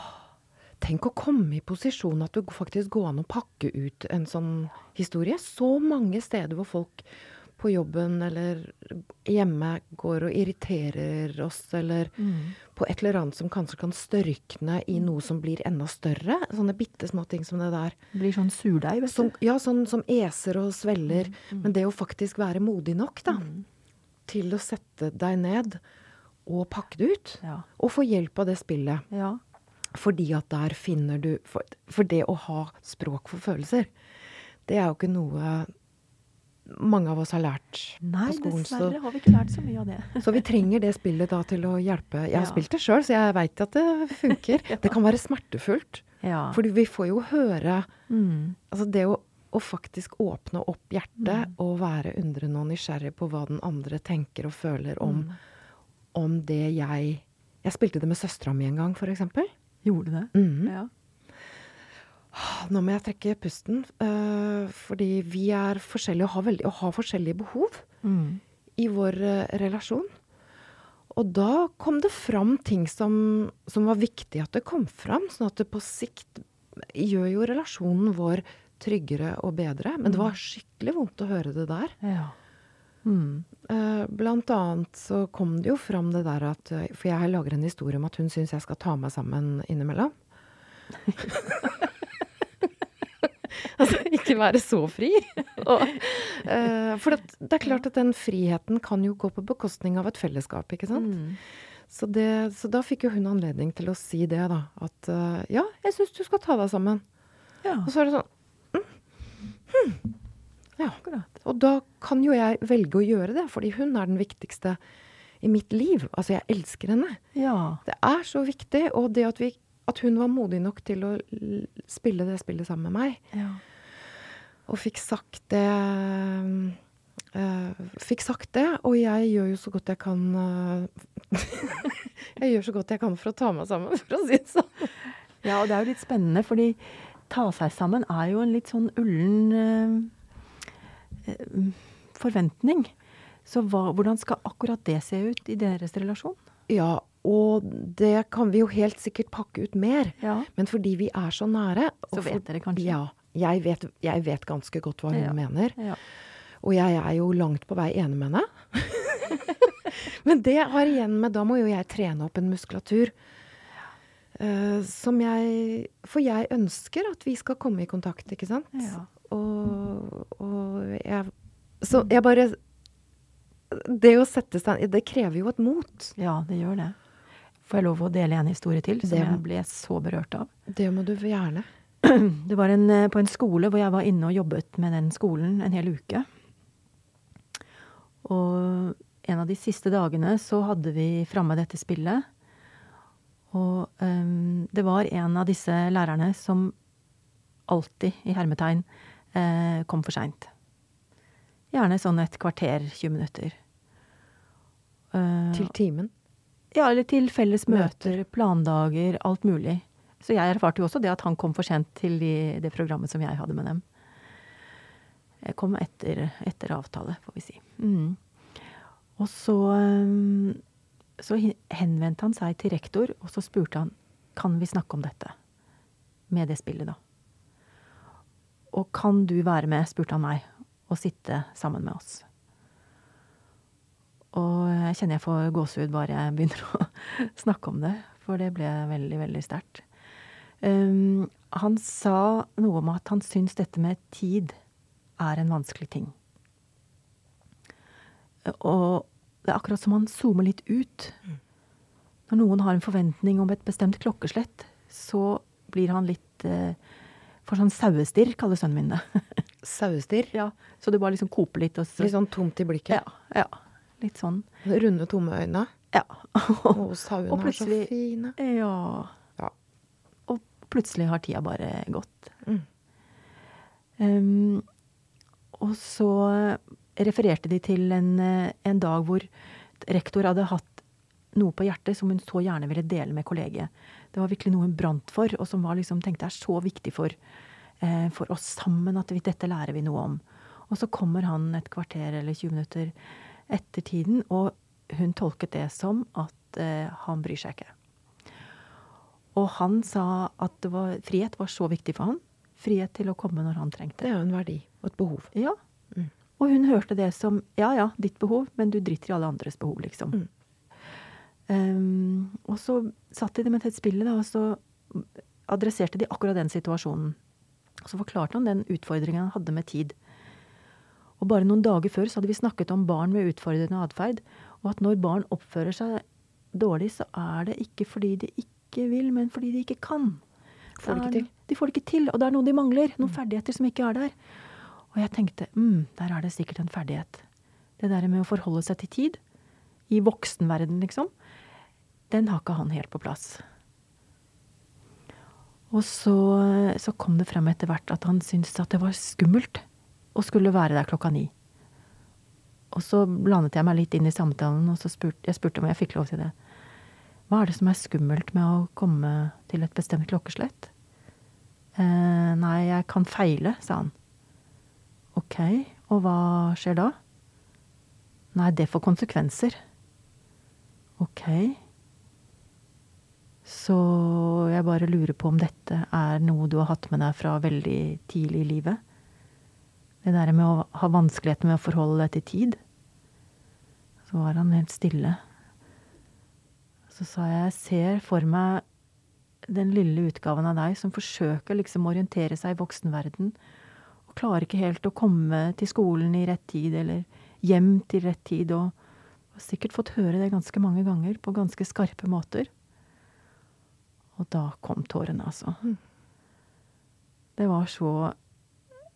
Speaker 1: tenk å komme i posisjon at det faktisk går an å pakke ut en sånn historie. Så mange steder hvor folk på jobben eller hjemme går og irriterer oss, eller på et eller annet som kanskje kan størkne i noe som blir enda større. Sånne bitte små ting som det der.
Speaker 2: Det blir sånn surdeig, vet
Speaker 1: Som,
Speaker 2: du.
Speaker 1: ja, sånn som eser og svelger. Men det å faktisk være modig nok, da. Til å sette deg ned og pakke det ut.
Speaker 2: Ja.
Speaker 1: Og få hjelp av det spillet.
Speaker 2: ja.
Speaker 1: Fordi at der finner du For, for det å ha språk for følelser, det er jo ikke noe mange av oss har lært
Speaker 2: Nei,
Speaker 1: på skolen.
Speaker 2: Nei, dessverre
Speaker 1: Så,
Speaker 2: har vi ikke lært så mye av det. <laughs>
Speaker 1: så vi trenger det spillet da til å hjelpe. Jeg har
Speaker 2: Ja.
Speaker 1: spilt det sjøl, så jeg veit at det funker. <laughs> Det kan være smertefullt.
Speaker 2: Ja.
Speaker 1: Fordi vi får jo høre
Speaker 2: Mm.
Speaker 1: Altså det å, å faktisk åpne opp hjertet og være undrende og nysgjerrig på hva den andre tenker og føler om, om det jeg Jeg spilte det med søstera mi en gang, for eksempel.
Speaker 2: Gjorde det?
Speaker 1: Mm.
Speaker 2: Ja.
Speaker 1: Nå må jeg trekke pusten, øh, fordi vi er forskjellige og har, veldig, og har forskjellige behov
Speaker 2: Mm.
Speaker 1: i vår øh, relasjon. Og da kom det fram ting som, som var viktig at det kom fram, sånn at det på sikt gjør jo relasjonen vår tryggere og bedre. Men det var skikkelig vondt å høre det der.
Speaker 2: ja. Mm.
Speaker 1: Eh, Blant annet så kom det jo fram det der at eh, For jeg lager en historie om at hun syns jeg skal ta meg sammen innimellom. <laughs> <laughs> altså ikke være så fri. <laughs> Og, uh, for det, det er klart at den friheten kan jo gå på bekostning av et fellesskap, ikke sant.
Speaker 2: Mm.
Speaker 1: Så, det, så da fikk jo hun anledning til å si det, da. At uh, ja, jeg syns du skal ta deg sammen.
Speaker 2: Ja,
Speaker 1: Og så er det sånn mm, hm, Ja.
Speaker 2: akkurat.
Speaker 1: Og da kan jo jeg velge å gjøre det, fordi hun er den viktigste i mitt liv. Altså, jeg elsker henne.
Speaker 2: Ja.
Speaker 1: Det er så viktig. Og det at, vi, at hun var modig nok til å spille det spillet sammen med meg,
Speaker 2: ja.
Speaker 1: og fikk sagt det uh, Fikk sagt det, og jeg gjør jo så godt jeg kan uh, <laughs> Jeg gjør så godt jeg kan for å ta meg sammen, for å si det sånn.
Speaker 2: Ja, og det er jo litt spennende, fordi ta seg sammen er jo en litt sånn ullen eh, forventning. Så hva, hvordan skal akkurat det se ut i deres relasjon?
Speaker 1: Ja, og det kan vi jo helt sikkert pakke ut mer.
Speaker 2: Ja.
Speaker 1: Men fordi vi er så nære
Speaker 2: Så vet dere kanskje?
Speaker 1: Ja. Jeg vet, jeg vet ganske godt hva hun
Speaker 2: Ja.
Speaker 1: mener.
Speaker 2: Ja.
Speaker 1: Og jeg er jo langt på vei enig med henne. <laughs> Men det har igjen med Da må jo jeg trene opp en muskulatur. Uh, som jeg For jeg ønsker at vi skal komme i kontakt, ikke sant?
Speaker 2: Ja.
Speaker 1: Og, og jeg Så jeg bare Det å sette seg Det krever jo et mot.
Speaker 2: ja, det gjør det. Får jeg lov å dele en historie til som
Speaker 1: må,
Speaker 2: jeg ble så berørt av?
Speaker 1: Det må du gjerne. <clears throat>
Speaker 2: Det var en, eh, på en skole hvor jeg var inne og jobbet med den skolen en hel uke. Og en av de siste dagene så hadde vi framme dette spillet. Og um, det var en av disse lærerne som alltid, i hermetegn, eh, kom for seint. Gjerne sånn et kvarter, 20 minutter. Uh,
Speaker 1: Til timen.
Speaker 2: Ja, eller til felles
Speaker 1: Møter.
Speaker 2: plandager, alt mulig. Så jeg erfarte jo også det at han kom for sent til de, det programmet som jeg hadde med dem. Jeg kom etter, etter avtale, får vi si. Mm. Og så, um, så henvendte han seg til rektor, og så spurte han kan vi snakke om dette. Med det spillet, da. Og kan du være med, spurte han meg, og sitte sammen med oss. Og jeg kjenner jeg får gåsehud bare jeg begynner å <laughs> snakke om det, for det ble veldig, veldig sterkt. Um, han sa noe om at han syns dette med tid er en vanskelig ting. Og det er akkurat som han zoomer litt ut. Når noen har en forventning om et bestemt klokkeslett, så blir han litt eh, For sånn sauestirr, kaller sønnen min det. <laughs>
Speaker 1: Sauestirr?
Speaker 2: ja, så det bare liksom koper litt. Og så,
Speaker 1: Litt sånn tomt i blikket?
Speaker 2: Ja. ja litt sånn.
Speaker 1: Runde, tomme øyne?
Speaker 2: Ja. <laughs>
Speaker 1: og sauene er så fine.
Speaker 2: Ja.
Speaker 1: Ja.
Speaker 2: Og plutselig har tida bare gått.
Speaker 1: Mm.
Speaker 2: Um, og så refererte de til en, en dag hvor rektor hadde hatt noe på hjertet som hun så gjerne ville dele med kollegiet. Det var virkelig noe hun brant for, og som var liksom, tenkte er så viktig for, eh, for oss sammen at vi, dette lærer vi noe om. Og så kommer han et kvarter eller 20 minutter etter tiden, og hun tolket det som at eh, han bryr seg ikke. Og han sa at var, frihet var så viktig for han. Frihet til å komme når han trengte.
Speaker 1: Det er jo en verdi og et behov.
Speaker 2: Ja.
Speaker 1: Mm.
Speaker 2: Og hun hørte det som ja ja, ditt behov, men du driter i alle andres behov, liksom.
Speaker 1: Mm.
Speaker 2: Um, og så satt de med et spillet, da, og så adresserte de akkurat den situasjonen. Og så forklarte han den utfordringen han hadde med tid. Og bare noen dager før så hadde vi snakket om barn med utfordrende atferd, og at når barn oppfører seg dårlig, så er det ikke fordi de ikke vil, men fordi de ikke kan.
Speaker 1: Får det ikke til.
Speaker 2: De får det ikke til, og det er noe de mangler. Noen ferdigheter som ikke er der. Og jeg tenkte mm, der er det sikkert en ferdighet. Det der med å forholde seg til tid. I voksenverden, liksom den har ikke han helt på plass. Og så, så kom det frem etter hvert at han syntes at det var skummelt å skulle være der klokka ni. Og så blandet jeg meg litt inn i samtalen, og så spurte jeg spurte om jeg fikk lov til det. Hva er det som er skummelt med å komme til et bestemt klokkeslett? Eh, nei, jeg kan feile, sa han. Ok, og hva skjer da? Nei, det får konsekvenser. Ok. Så jeg bare lurer på om dette er noe du har hatt med deg fra veldig tidlig i livet. Det der med å ha vanskeligheter med å forholde deg til tid. Så var han helt stille. Så sa jeg jeg ser for meg den lille utgaven av deg som forsøker liksom å orientere seg i voksenverden, og klarer ikke helt å komme til skolen i rett tid, eller hjem til rett tid, og har sikkert fått høre det ganske mange ganger på ganske skarpe måter. Og da kom tårene, altså.
Speaker 1: Mm.
Speaker 2: Det var så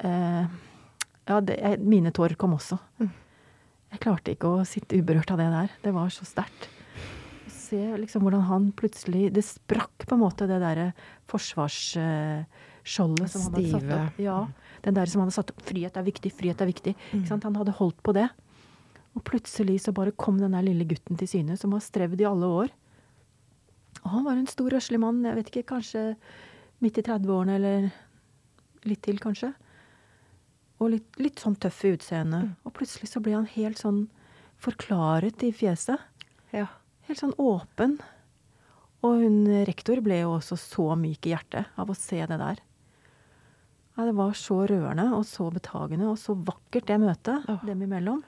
Speaker 2: eh, Ja, det, jeg, mine tårer kom også.
Speaker 1: Mm.
Speaker 2: Jeg klarte ikke å sitte uberørt av det der. Det var så sterkt. Se liksom hvordan han plutselig Det sprakk på en måte, det derre forsvarsskjoldet som han hadde satt opp. Ja, den der som han hadde satt opp. Frihet er viktig, frihet er viktig. Sant? Han hadde holdt på det. Og plutselig så bare kom den der lille gutten til syne, som har strevd i alle år. Og han var en stor, røslig mann, jeg vet ikke, kanskje midt i 30-årene eller litt til, kanskje. Og litt, litt sånn tøff i utseendet.
Speaker 1: Mm.
Speaker 2: Og plutselig så ble han helt sånn forklaret i fjeset.
Speaker 1: Ja.
Speaker 2: Helt sånn åpen. Og hun rektor ble jo også så myk i hjertet av å se det der. Ja, det var så rørende og så betagende og så vakkert, det møtet
Speaker 1: oh.
Speaker 2: dem imellom.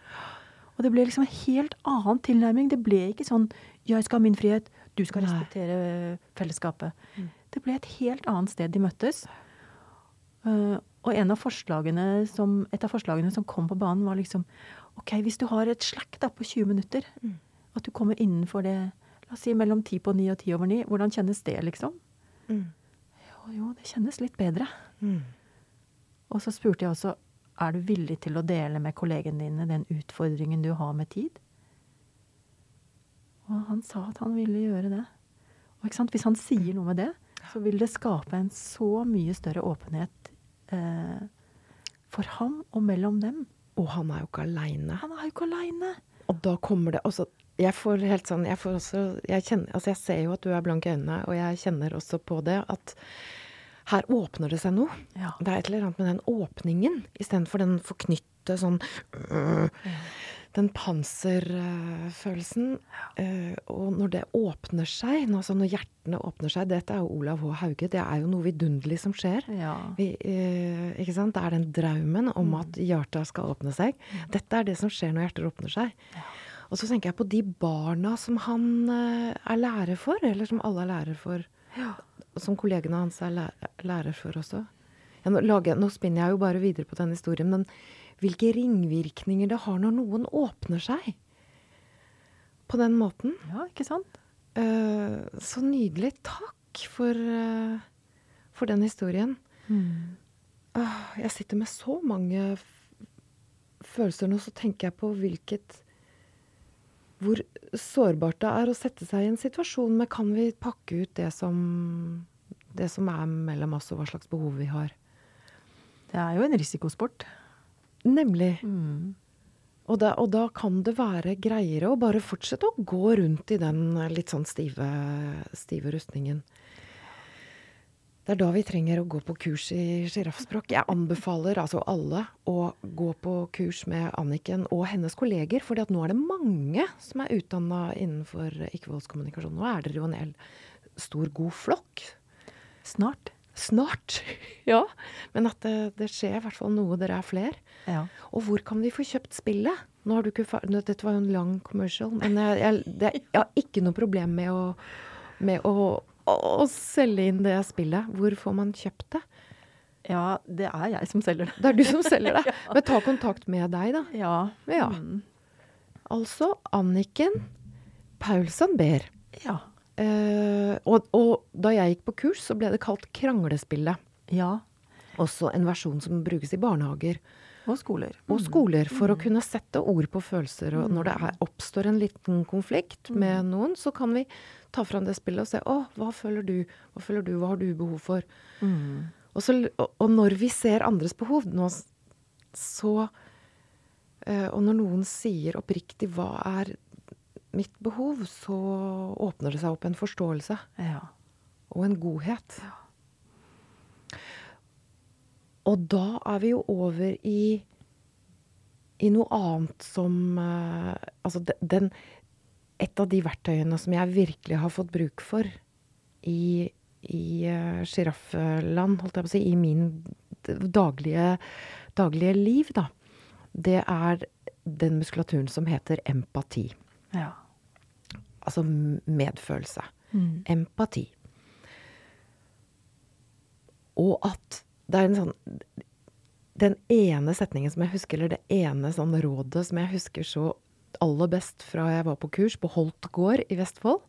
Speaker 2: Og det ble liksom en helt annen tilnærming. Det ble ikke sånn 'jeg skal ha min frihet', du skal
Speaker 1: Nei.
Speaker 2: respektere fellesskapet.
Speaker 1: Mm.
Speaker 2: Det ble et helt annet sted de møttes. Eh, og en av forslagene som, et av forslagene som kom på banen, var liksom OK, hvis du har et slack da, på 20 minutter,
Speaker 1: Mm.
Speaker 2: at du kommer innenfor det La oss si mellom ti på ni og ti over ni. Hvordan kjennes det, liksom?
Speaker 1: Mm.
Speaker 2: Jo, jo, det kjennes litt bedre.
Speaker 1: Mm.
Speaker 2: Og så spurte jeg også er du villig til å dele med kollegene dine den utfordringen du har med tid. Og han sa at han ville gjøre det. Og ikke sant? hvis han sier noe med det, så vil det skape en så mye større åpenhet for ham og mellom dem.
Speaker 1: Og han er jo ikke aleine.
Speaker 2: Han er jo ikke aleine!
Speaker 1: Og da kommer det også Jeg får helt sånn Jeg får også jeg, kjenner, altså jeg ser jo at du er blank i øynene, og jeg kjenner også på det at her åpner det seg noe.
Speaker 2: Ja.
Speaker 1: Det er et eller annet med den åpningen istedenfor den forknytte sånn øh, Den panserfølelsen. Ja. og når det åpner seg, når, altså når hjertene åpner seg Dette er jo Olav H. Hauge. Det er jo noe vidunderlig som skjer.
Speaker 2: ja.
Speaker 1: Vi, eh, ikke sant? Det er den drømmen om at hjertet skal åpne seg. Dette er det som skjer når hjerter åpner seg. Og så tenker jeg på de barna som han eh, er lærer for, eller som alle er lærer for. som kollegene hans er lærer, for også. Ja, nå, lager, nå, spinner jeg jo bare videre på den historien, men hvilke ringvirkninger det har når noen åpner seg på den måten.
Speaker 2: Ja, ikke sant?
Speaker 1: Uh, så nydelig. Takk for, uh, for den historien. Mm. Uh, jeg sitter med så mange følelser nå, så tenker jeg på hvilket Hvor sårbart det er å sette seg i en situasjon med Kan vi pakke ut det som, det som er mellom oss, og hva slags behov vi har?
Speaker 2: Det er jo en risikosport.
Speaker 1: Nemlig. Mm. Og da, og da, kan det være greiere å bare fortsette å gå rundt i den litt sånn stive, stive rustningen. Det er da vi trenger å gå på kurs i sjiraffspråk. Jeg anbefaler altså alle å gå på kurs med Anniken og hennes kolleger, for nå er det mange som er utdanna innenfor ikke-voldskommunikasjon. Nå er dere jo en stor, god flokk.
Speaker 2: Snart.
Speaker 1: Snart. <laughs> ja. Men at det, det, skjer i hvert fall noe. Dere er flere.
Speaker 2: Ja.
Speaker 1: Og hvor kan vi få kjøpt spillet? Nå har du ikke Dette var jo en lang commercial, men jeg, jeg, det, jeg har ikke noe problem med å, med å, å selge inn det spillet. Hvor får man kjøpt det?
Speaker 2: Ja, det er jeg som selger det.
Speaker 1: Det er du som selger <laughs> det? ja. Men ta kontakt med deg, da.
Speaker 2: Ja.
Speaker 1: ja. Mm. Altså Anniken Paulsen Behr.
Speaker 2: Ja.
Speaker 1: Uh, og, og, da jeg gikk på kurs, så ble det kalt Kranglespillet.
Speaker 2: Ja.
Speaker 1: Også en versjon som brukes i barnehager.
Speaker 2: Og skoler.
Speaker 1: Og mm. skoler, For mm. å kunne sette ord på følelser. Og når det er, oppstår en liten konflikt mm. med noen, så kan vi ta fram det spillet og se Å, hva føler du? Hva føler du? Hva har du behov for?
Speaker 2: Mm.
Speaker 1: Og, så, og, når vi ser andres behov, nå, så uh, Og når noen sier oppriktig hva er mitt behov, så åpner det seg opp en forståelse.
Speaker 2: Ja.
Speaker 1: Og en godhet.
Speaker 2: Ja.
Speaker 1: Og da er vi jo over i, i noe annet som uh, Altså den Et av de verktøyene som jeg virkelig har fått bruk for i, i sjiraffland, uh, holdt jeg på å si, i min daglige, daglige liv, da, det er den muskulaturen som heter empati.
Speaker 2: Ja.
Speaker 1: Altså medfølelse.
Speaker 2: Mm.
Speaker 1: Empati. Og at det er en sånn Den ene setningen som jeg husker, eller det ene sånn rådet som jeg husker så aller best fra jeg var på kurs på Holt gård i Vestfold,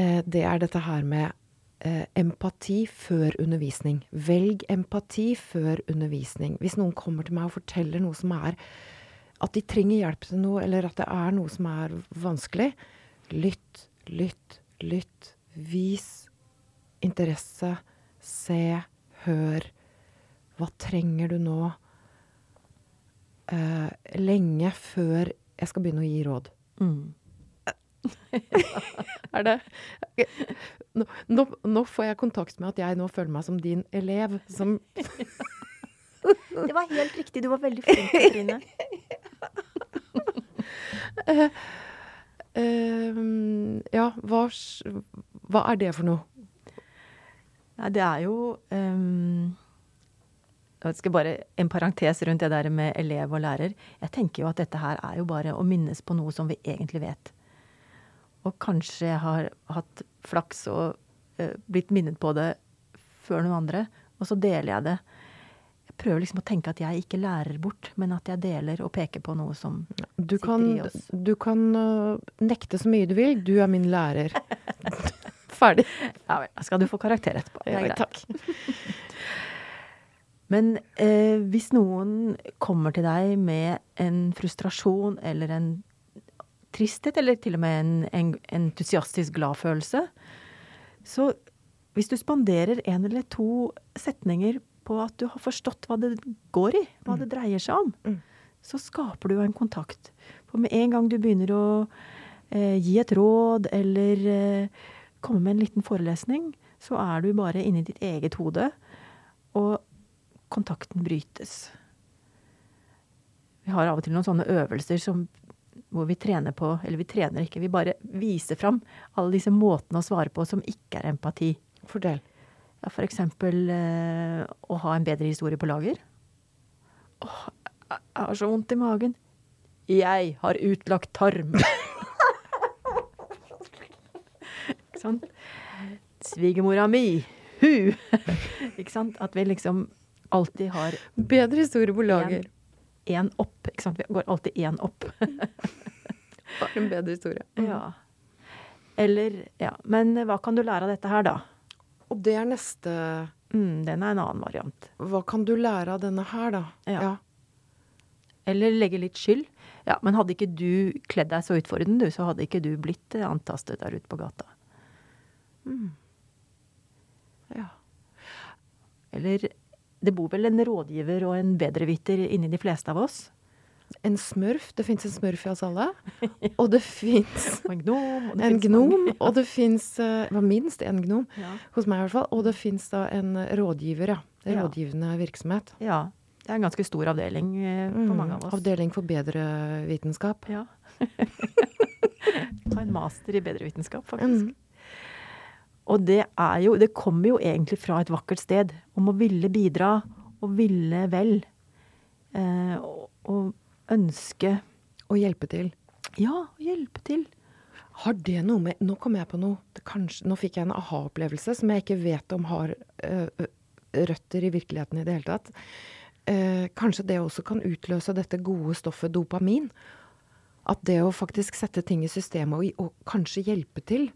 Speaker 1: eh, det er dette her med eh, empati før undervisning. Velg empati før undervisning. Hvis noen kommer til meg og forteller noe som er At de trenger hjelp til noe, eller at det er noe som er vanskelig, Lytt, lytt, lytt. Vis interesse. Se, hør. Hva trenger du nå? Uh, lenge før jeg skal begynne å gi råd.
Speaker 2: Mm. <laughs>
Speaker 1: er det nå, nå, nå, får jeg kontakt med at jeg nå føler meg som din elev, som <laughs>
Speaker 2: Det var helt riktig. Du var veldig flink, Trine.
Speaker 1: uh, Uh, ja, hva, hva, er det for noe?
Speaker 2: Nei, det er jo um, Jeg skal bare en parentes rundt det der med elev og lærer. Jeg tenker jo at dette her er jo bare å minnes på noe som vi egentlig vet. Og kanskje jeg har hatt flaks og uh, blitt minnet på det før noen andre, og så deler jeg det prøver liksom å tenke at jeg ikke lærer bort, men at jeg deler og peker på noe som
Speaker 1: du sitter kan, i oss. Du kan nekte så mye du vil. Du er min lærer. <laughs> Ferdig.
Speaker 2: Ja vel. Skal du få karakter etterpå.
Speaker 1: Det er greit.
Speaker 2: Takk. <laughs> men eh, hvis noen kommer til deg med en frustrasjon eller en tristhet, eller til og med en, en entusiastisk gladfølelse, så hvis du spanderer en eller to setninger på at du har forstått hva det går i, hva det mm. dreier seg om,
Speaker 1: mm.
Speaker 2: så skaper du en kontakt. For med en gang du begynner å eh, gi et råd eller eh, komme med en liten forelesning, så er du bare inni ditt eget hode, og kontakten brytes. Vi har av og til noen sånne øvelser som, hvor vi trener på Eller vi trener ikke, vi bare viser fram alle disse måtene å svare på som ikke er empati.
Speaker 1: Fortell.
Speaker 2: Ja, for eksempel eh, å ha en bedre historie på lager. Åh, jeg har så vondt i magen. Jeg har utlagt tarm. <laughs> Ikke sant? Svigermora mi, Hu! <laughs> ikke sant? At vi liksom alltid har
Speaker 1: Bedre historie på lager.
Speaker 2: én opp. Ikke sant? Vi går alltid én opp. <laughs>
Speaker 1: Bare en bedre historie.
Speaker 2: ja. Eller Ja. Men hva kan du lære av dette her, da?
Speaker 1: Og det er neste
Speaker 2: Mm, den er en annen variant.
Speaker 1: Hva kan du lære av denne her, da?
Speaker 2: Ja. Eller legge litt skyld. Ja, men hadde ikke du kledd deg så ut for den, du, så hadde ikke du blitt antastet der ute på gata.
Speaker 1: ja.
Speaker 2: Eller det bor vel en rådgiver og en bedreviter inni de fleste av oss.
Speaker 1: En smurf. Det fins en smurf i oss alle. Og det fins <laughs>
Speaker 2: en gnom. Og det
Speaker 1: gnom. Og det fins var minst en gnom.
Speaker 2: Ja.
Speaker 1: Hos meg i hvert fall. Og det fins da en rådgiver, ja. En
Speaker 2: Ja.
Speaker 1: Rådgivende virksomhet.
Speaker 2: ja. Det er en ganske stor avdeling eh, for
Speaker 1: Mm.
Speaker 2: mange av oss.
Speaker 1: Avdeling for bedre vitenskap.
Speaker 2: Ja. <laughs> Ta en master i bedrevitenskap, faktisk.
Speaker 1: Mm.
Speaker 2: Og det er jo Det kommer jo egentlig fra et vakkert sted. Om å ville bidra og ville vel. Eh, og, og ønske
Speaker 1: å hjelpe til.
Speaker 2: Ja, hjelpe til.
Speaker 1: Har det noe med Nå kom jeg på noe. Det kanskje, nå fikk jeg en aha-opplevelse som jeg ikke vet om har øh, røtter i virkeligheten i det hele tatt. Uh, kanskje det også kan utløse dette gode stoffet dopamin. At det å faktisk sette ting i systemet og, og kanskje hjelpe til,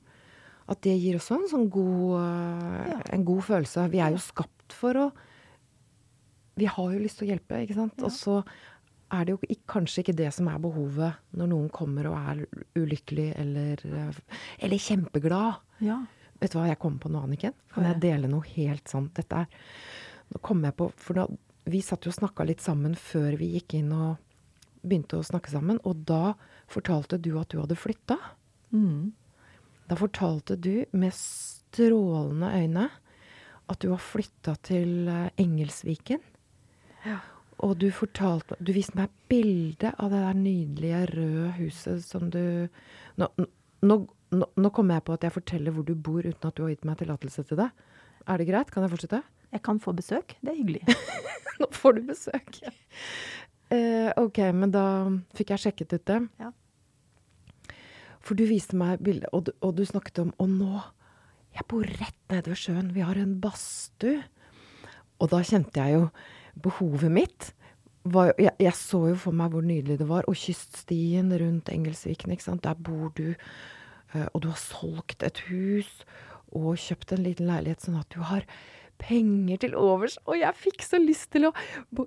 Speaker 1: at det gir også en sånn god, uh,
Speaker 2: Ja.
Speaker 1: en god følelse. Vi er jo skapt for å Vi har jo lyst til å hjelpe, ikke sant.
Speaker 2: Ja.
Speaker 1: Og så er det jo kanskje ikke det som er behovet når noen kommer og er ulykkelig eller, øh, eller kjempeglad.
Speaker 2: Ja.
Speaker 1: Vet du hva jeg kom på nå, Anniken? Kan jeg dele noe helt sånn? Dette er Nå kom jeg på For da, vi satt jo og snakka litt sammen før vi gikk inn og begynte å snakke sammen, og da fortalte du at du hadde flytta.
Speaker 2: Mm.
Speaker 1: Da fortalte du med strålende øyne at du har flytta til eh, Engelsviken.
Speaker 2: Ja.
Speaker 1: Og du fortalte Du viste meg bilde av det der nydelige røde huset som du Nå, nå, nå, nå kommer jeg på at jeg forteller hvor du bor uten at du har gitt meg tillatelse til det. Er det greit? Kan jeg fortsette?
Speaker 2: Jeg kan få besøk. Det er hyggelig. <laughs>
Speaker 1: Nå får du besøk. Uh, ok, men da fikk jeg sjekket ut det.
Speaker 2: Ja.
Speaker 1: For du viste meg bildet, og, og du snakket om Og nå Jeg bor rett nede ved sjøen. Vi har en badstue. Og da kjente jeg jo behovet mitt. Var, jeg, jeg så jo for meg hvor nydelig det var. Og kyststien rundt Engelsviken, ikke sant. Der bor du. eh, Og du har solgt et hus og kjøpt en liten leilighet, sånn at du har penger til overs. Og jeg fikk så lyst til å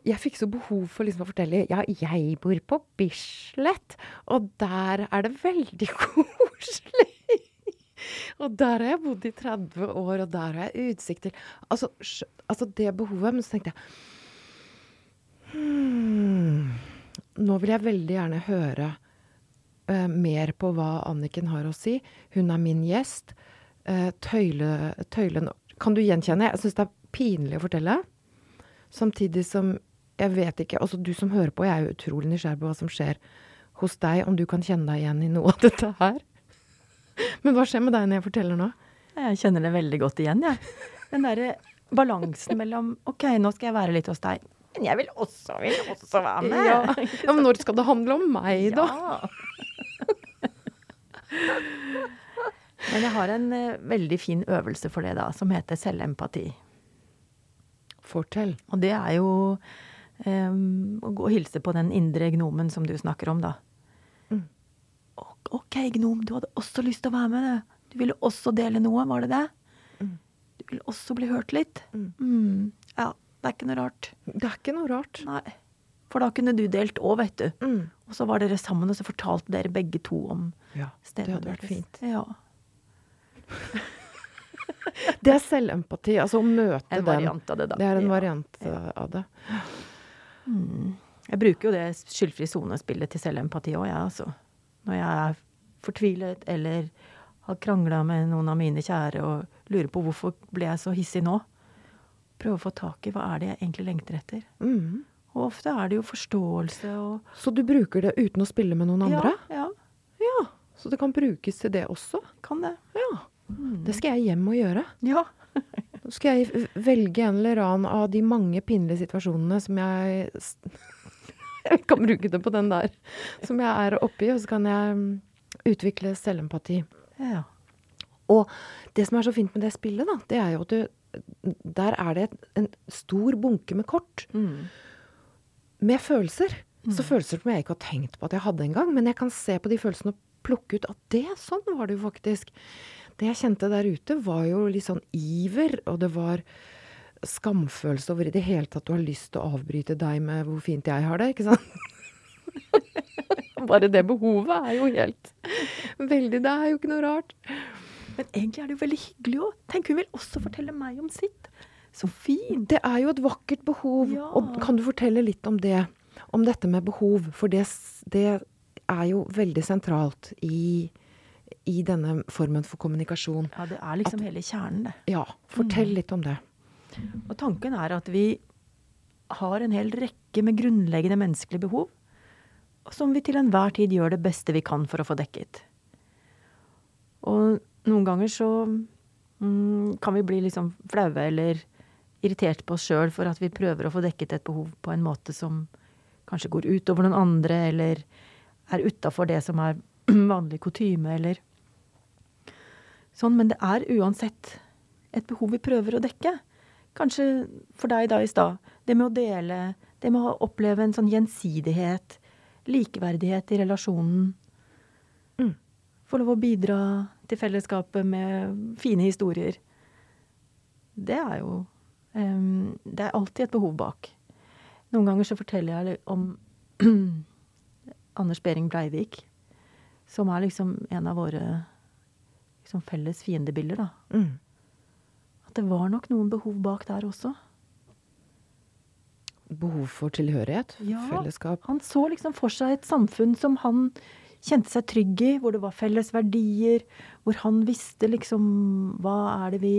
Speaker 1: Jeg fikk så behov for liksom å fortelle Ja, jeg bor på Bislett, og der er det veldig <laughs> koselig. Og der har jeg bodd i 30 år, og der har jeg utsikt til Altså, altså det behovet. Men så tenkte jeg hmm, Nå vil jeg veldig gjerne høre uh, mer på hva Anniken har å si. Hun er min gjest. Uh, tøyle, tøyle Kan du gjenkjenne? Jeg syns det er pinlig å fortelle. Samtidig som jeg vet ikke Altså du som hører på, jeg er utrolig nysgjerrig på hva som skjer hos deg, om du kan kjenne deg igjen i noe av dette her. Men hva skjer med deg når jeg forteller nå?
Speaker 2: Jeg kjenner det veldig godt igjen, jeg. Den derre balansen mellom OK, nå skal jeg være litt hos deg, men jeg vil også, vil også være med.
Speaker 1: Ja. <laughs> ja, men når skal det handle om meg, da?
Speaker 2: Ja. <laughs> Men jeg har en uh, veldig fin øvelse for det, da, som heter selvempati.
Speaker 1: Fortell.
Speaker 2: Og det er jo um, å gå og hilse på den indre gnomen som du snakker om, da.
Speaker 1: Mm.
Speaker 2: «Ok, gnom, du hadde også lyst til å være med, du. Du ville også dele noe, var det det?
Speaker 1: Mm.
Speaker 2: Du ville også bli hørt litt?
Speaker 1: Mm.
Speaker 2: Det er ikke noe rart.
Speaker 1: Det er ikke noe rart.
Speaker 2: Nei. For da kunne du delt òg, vet du.
Speaker 1: Mm.
Speaker 2: Og så var dere sammen, og så fortalte dere begge to om
Speaker 1: Ja,
Speaker 2: stedet
Speaker 1: det hadde vært
Speaker 2: deres.
Speaker 1: fint.
Speaker 2: Ja. <laughs>
Speaker 1: Det er selvempati. Altså å møte
Speaker 2: En
Speaker 1: den.
Speaker 2: variant av det, da.
Speaker 1: Det er en
Speaker 2: Ja.
Speaker 1: variant ja. av det.
Speaker 2: Mm. Jeg bruker jo det skyldfri sone-spillet til selvempati òg, jeg, altså. Når jeg er fortvilet eller har krangla med noen av mine kjære og lurer på hvorfor ble jeg så hissig nå. Prøve å få tak i hva er det jeg egentlig lengter etter.
Speaker 1: Mm.
Speaker 2: Og ofte er det jo forståelse og
Speaker 1: Så du bruker det uten å spille med noen andre?
Speaker 2: Ja, ja,
Speaker 1: Ja. Så det kan brukes til det også?
Speaker 2: kan det.
Speaker 1: Ja.
Speaker 2: Mm.
Speaker 1: Det skal jeg hjem og gjøre.
Speaker 2: Ja. <laughs>
Speaker 1: Nå skal jeg velge en eller annen av de mange pinlige situasjonene som jeg <laughs> Jeg kan bruke det på den der. Som jeg er oppi, og så kan jeg mm, utvikle selvempati.
Speaker 2: ja.
Speaker 1: Og det som er så fint med det spillet, da, det er jo at du Der er det en stor bunke med kort
Speaker 2: Mm.
Speaker 1: med følelser. Så følelser som jeg ikke har tenkt på at jeg hadde engang. Men jeg kan se på de følelsene og plukke ut at det, sånn var det jo faktisk. Det jeg kjente der ute, var jo litt sånn iver, og det var skamfølelse over i det hele tatt du har lyst til å avbryte deg med hvor fint jeg har det, ikke sant? <laughs> Bare det behovet er jo helt Veldig. Det er jo ikke noe rart.
Speaker 2: Men egentlig er det jo veldig hyggelig òg. Tenk, hun vil også fortelle meg om sitt. Så fint.
Speaker 1: Det er jo et vakkert behov.
Speaker 2: Ja.
Speaker 1: Og kan du fortelle litt om det? Om dette med behov? For det, det er jo veldig sentralt i, i denne formen for kommunikasjon.
Speaker 2: Ja, det er liksom hele kjernen, det.
Speaker 1: Ja, fortell litt om det.
Speaker 2: Og tanken er at vi har en hel rekke med grunnleggende menneskelige behov, som vi til enhver tid gjør det beste vi kan for å få dekket. Og noen ganger så mm, kan vi bli liksom flaue eller irritert på oss sjøl for at vi prøver å få dekket et behov på en måte som kanskje går utover noen andre, eller er utafor det som er <clears throat> vanlig kutyme, eller sånn. Men det er uansett et behov vi prøver å dekke. Kanskje for deg da i stad. Det med å dele, det med å oppleve en sånn gjensidighet, likeverdighet i relasjonen.
Speaker 1: Mm.
Speaker 2: Få lov å bidra til fellesskapet med fine historier. Det er jo um, Det er alltid et behov bak. Noen ganger så forteller jeg om <clears throat> Anders Behring Breivik, som er liksom en av våre liksom felles fiendebilder, da.
Speaker 1: Mm.
Speaker 2: At det var nok noen behov bak der også.
Speaker 1: Behov for tilhørighet,
Speaker 2: Ja.
Speaker 1: fellesskap.
Speaker 2: Han så liksom for seg et samfunn som han kjente seg trygg i, hvor det var felles verdier, hvor han visste liksom hva er det vi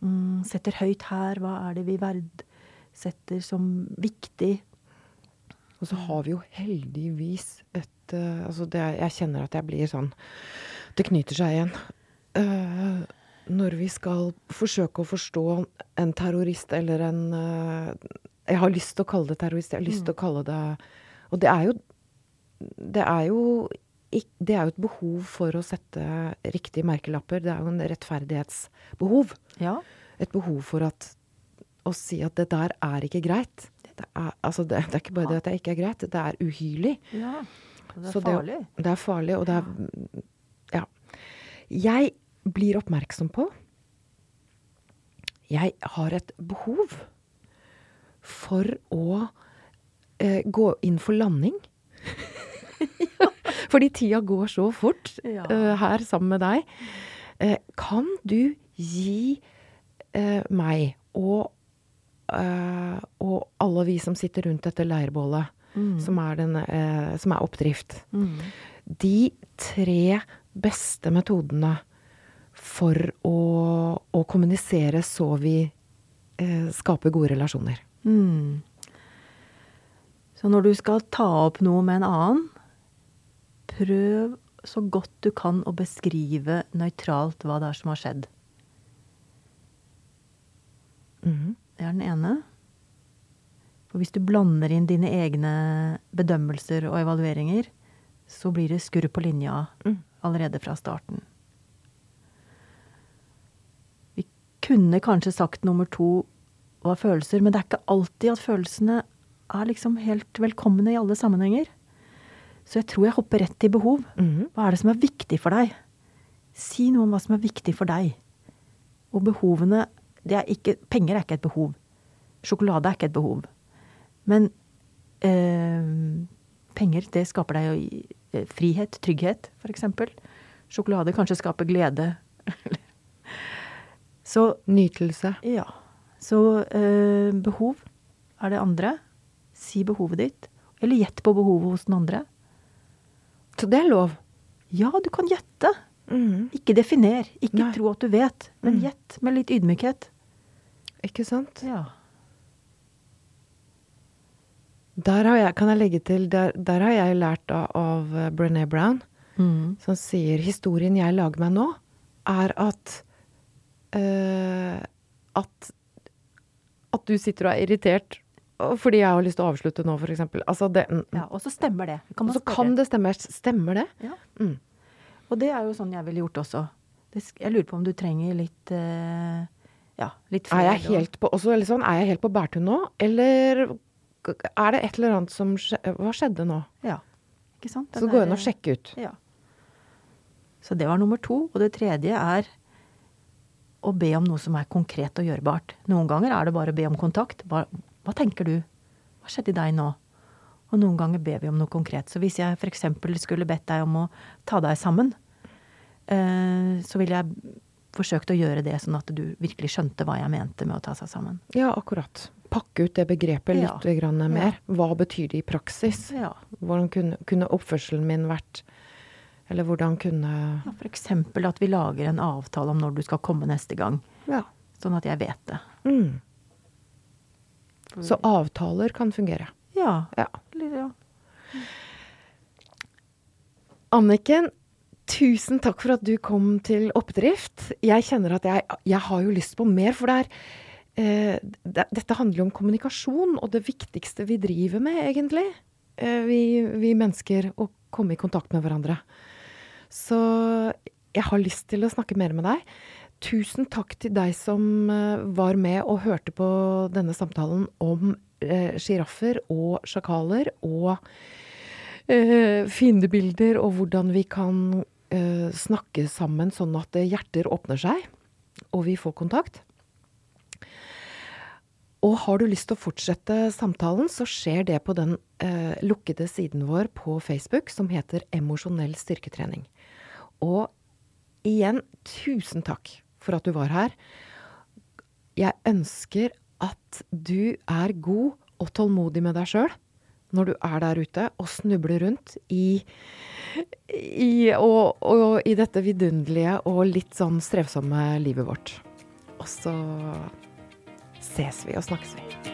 Speaker 2: mm, setter høyt her, hva er det vi verdsetter som viktig.
Speaker 1: Og så har vi jo heldigvis et uh, Altså, det, jeg kjenner at jeg blir sånn Det knyter seg igjen. Uh, når vi skal forsøke å forstå en terrorist eller en uh, Jeg har lyst til å kalle det terrorist. Jeg har lyst til å kalle det Og det er jo Det er jo det er jo et behov for å sette riktige merkelapper. Det er jo en rettferdighetsbehov.
Speaker 2: Ja.
Speaker 1: Et behov for at, å si at det der er ikke greit. Det er, altså det, det er ikke bare det at det ikke er greit, det er uhyrlig.
Speaker 2: ja. Og Det er
Speaker 1: Så det-
Speaker 2: farlig.
Speaker 1: Det er farlig, og det er Ja. Jeg blir oppmerksom på Jeg har et behov for å eh, gå inn for landing. <laughs> Fordi tida går så fort
Speaker 2: Ja.
Speaker 1: uh, her sammen med deg. Uh, kan du gi uh, meg og, og alle vi som sitter rundt dette leirbålet, som, er den, som er oppdrift,
Speaker 2: Mm.
Speaker 1: de tre beste metodene for å, å kommunisere så vi skaper gode relasjoner.
Speaker 2: Mm. Så når du skal ta opp noe med en annen, prøv så godt du kan å beskrive nøytralt hva det er som har skjedd.
Speaker 1: Mm.
Speaker 2: Det er den ene. For hvis du blander inn dine egne bedømmelser og evalueringer, så blir det skurr på linja
Speaker 1: Mm.
Speaker 2: allerede fra starten. Vi kunne kanskje sagt nummer to var følelser, men det er ikke alltid at følelsene er liksom helt velkomne i alle sammenhenger. Så jeg tror jeg hopper rett til behov.
Speaker 1: Mhm.
Speaker 2: Hva er det som er viktig for deg? Si noe om hva som er viktig for deg. Og behovene det er ikke, Penger er ikke et behov. Sjokolade er ikke et behov. Men eh, penger, det skaper deg jo eh, frihet, trygghet, f.eks. Sjokolade kanskje skaper glede. <laughs> Så
Speaker 1: Nytelse.
Speaker 2: ja. Så eh, behov er det andre. Si behovet ditt. Eller gjett på behovet hos den andre.
Speaker 1: Så det er lov.
Speaker 2: Ja, du kan gjette.
Speaker 1: Mm.
Speaker 2: Ikke definer. Ikke
Speaker 1: Nei.
Speaker 2: tro at du vet, men
Speaker 1: Mm.
Speaker 2: gjett med litt ydmykhet.
Speaker 1: Ikke sant?
Speaker 2: Ja.
Speaker 1: Der har jeg, kan jeg legge til, der, der har jeg lært av, av eh, Brené Brown,
Speaker 2: Mm.
Speaker 1: som sier historien jeg lager meg nå, er at eh, at at du sitter og er irritert fordi jeg har lyst til å avslutte nå, f.eks. Altså det,
Speaker 2: ja. Og så stemmer det. Kan
Speaker 1: og så kan det stemme. Stemmer det?
Speaker 2: Ja.
Speaker 1: Mm.
Speaker 2: Og det er jo sånn jeg ville gjort også. Jeg lurer på om du trenger litt uh, Ja, litt
Speaker 1: fred. Er jeg helt på, også, sånn, er jeg helt på bærtur nå, eller er det et eller annet som skje, Hva skjedde nå?
Speaker 2: Ja, ikke sant?
Speaker 1: Den så går det an å sjekke ut.
Speaker 2: Ja. Så det var nummer to. Og det tredje er å be om noe som er konkret og gjørbart. Noen ganger er det bare å be om kontakt. Hva, hva tenker du? Hva skjedde i deg nå? Og noen ganger ber vi om noe konkret. Så hvis jeg f.eks. skulle bedt deg om å ta deg sammen, eh, så ville jeg forsøkt å gjøre det sånn at du virkelig skjønte hva jeg mente med å ta seg sammen.
Speaker 1: Ja, akkurat. Pakke ut det begrepet litt ja. mer. Hva betyr det i praksis?
Speaker 2: Ja.
Speaker 1: Hvordan kunne, kunne oppførselen min vært eller hvordan kunne
Speaker 2: ja, F.eks. at vi lager en avtale om når du skal komme neste gang.
Speaker 1: Ja.
Speaker 2: Sånn at jeg vet det.
Speaker 1: Mm. Så avtaler kan fungere.
Speaker 2: Ja.
Speaker 1: ja.
Speaker 2: ja.
Speaker 1: Anniken, tusen takk for at du kom til Oppdrift. Jeg kjenner at jeg, jeg har jo lyst på mer, for det er eh, det, Dette handler jo om kommunikasjon, og det viktigste vi driver med, egentlig. Eh, vi, vi mennesker, å komme i kontakt med hverandre. Så jeg har lyst til å snakke mer med deg. Tusen takk til deg som eh, var med og hørte på denne samtalen om eh, sjiraffer eh, og sjakaler og eh, fiendebilder, og hvordan vi kan eh, snakke sammen sånn at hjerter åpner seg, og vi får kontakt. Og har du lyst til å fortsette samtalen, så skjer det på den eh, lukkede siden vår på Facebook som heter Emosjonell styrketrening. Og igjen, tusen takk for at du var her. Jeg ønsker at du er god og tålmodig med deg sjøl når du er der ute og snubler rundt i, i, og, og, i dette vidunderlige og litt sånn strevsomme livet vårt. Og så ses vi og snakkes vi.